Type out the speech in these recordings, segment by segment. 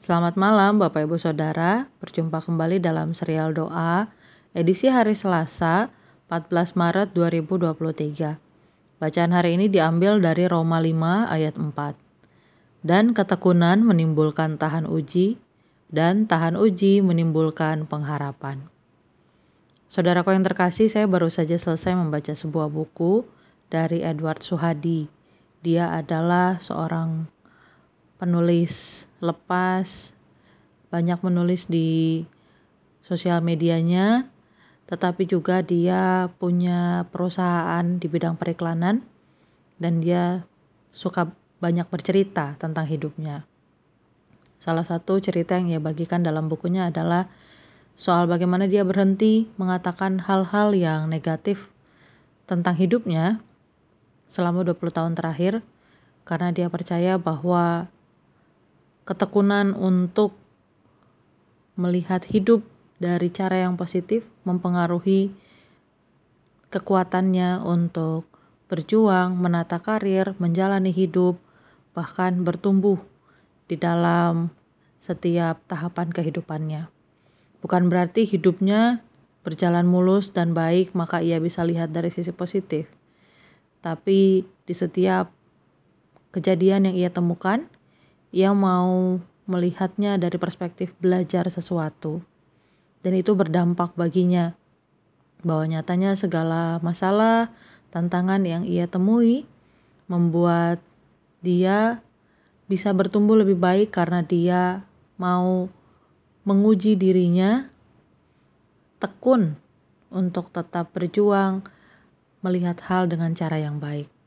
Selamat malam Bapak Ibu Saudara, berjumpa kembali dalam serial doa edisi hari Selasa 14 Maret 2023. Bacaan hari ini diambil dari Roma 5 ayat 4. Dan ketekunan menimbulkan tahan uji, dan tahan uji menimbulkan pengharapan. Saudaraku yang terkasih, saya baru saja selesai membaca sebuah buku dari Edward Suhadi. Dia adalah seorang penulis lepas, banyak menulis di sosial medianya, tetapi juga dia punya perusahaan di bidang periklanan dan dia suka banyak bercerita tentang hidupnya. Salah satu cerita yang ia bagikan dalam bukunya adalah soal bagaimana dia berhenti mengatakan hal-hal yang negatif tentang hidupnya selama 20 tahun terakhir karena dia percaya bahwa ketekunan untuk melihat hidup dari cara yang positif mempengaruhi kekuatannya untuk berjuang, menata karir, menjalani hidup, bahkan bertumbuh di dalam setiap tahapan kehidupannya. Bukan berarti hidupnya berjalan mulus dan baik, maka ia bisa lihat dari sisi positif. Tapi di setiap kejadian yang ia temukan, ia mau melihatnya dari perspektif belajar sesuatu. Dan itu berdampak baginya. Bahwa nyatanya segala masalah, tantangan yang ia temui membuat dia bisa bertumbuh lebih baik karena dia mau menguji dirinya, tekun untuk tetap berjuang, melihat hal dengan cara yang baik.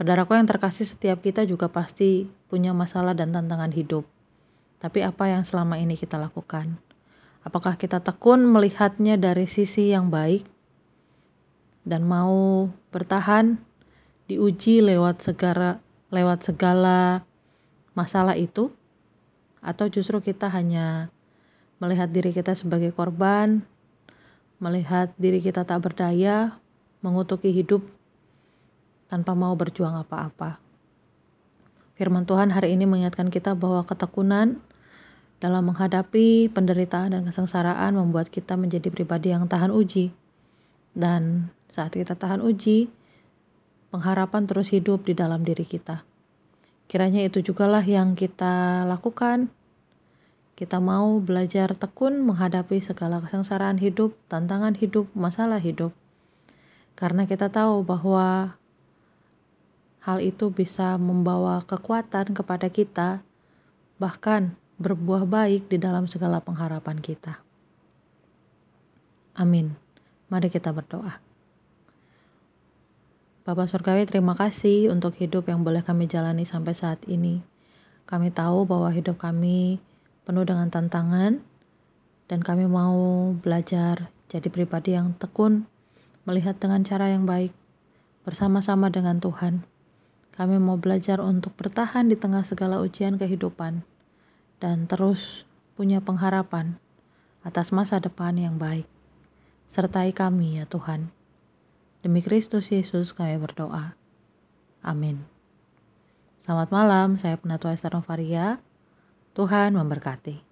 Saudaraku yang terkasih, setiap kita juga pasti punya masalah dan tantangan hidup. Tapi apa yang selama ini kita lakukan? Apakah kita tekun melihatnya dari sisi yang baik dan mau bertahan diuji lewat segala lewat segala masalah itu atau justru kita hanya melihat diri kita sebagai korban, melihat diri kita tak berdaya, mengutuki hidup tanpa mau berjuang apa-apa. Firman Tuhan hari ini mengingatkan kita bahwa ketekunan dalam menghadapi penderitaan dan kesengsaraan membuat kita menjadi pribadi yang tahan uji. Dan saat kita tahan uji, pengharapan terus hidup di dalam diri kita. Kiranya itu jugalah yang kita lakukan. Kita mau belajar tekun menghadapi segala kesengsaraan hidup, tantangan hidup, masalah hidup. Karena kita tahu bahwa Hal itu bisa membawa kekuatan kepada kita, bahkan berbuah baik di dalam segala pengharapan kita. Amin. Mari kita berdoa. Bapak Surgawi, terima kasih untuk hidup yang boleh kami jalani sampai saat ini. Kami tahu bahwa hidup kami penuh dengan tantangan, dan kami mau belajar jadi pribadi yang tekun, melihat dengan cara yang baik, bersama-sama dengan Tuhan. Kami mau belajar untuk bertahan di tengah segala ujian kehidupan dan terus punya pengharapan atas masa depan yang baik. Sertai kami ya Tuhan. Demi Kristus Yesus kami berdoa. Amin. Selamat malam, saya Penatua Esther Novaria. Tuhan memberkati.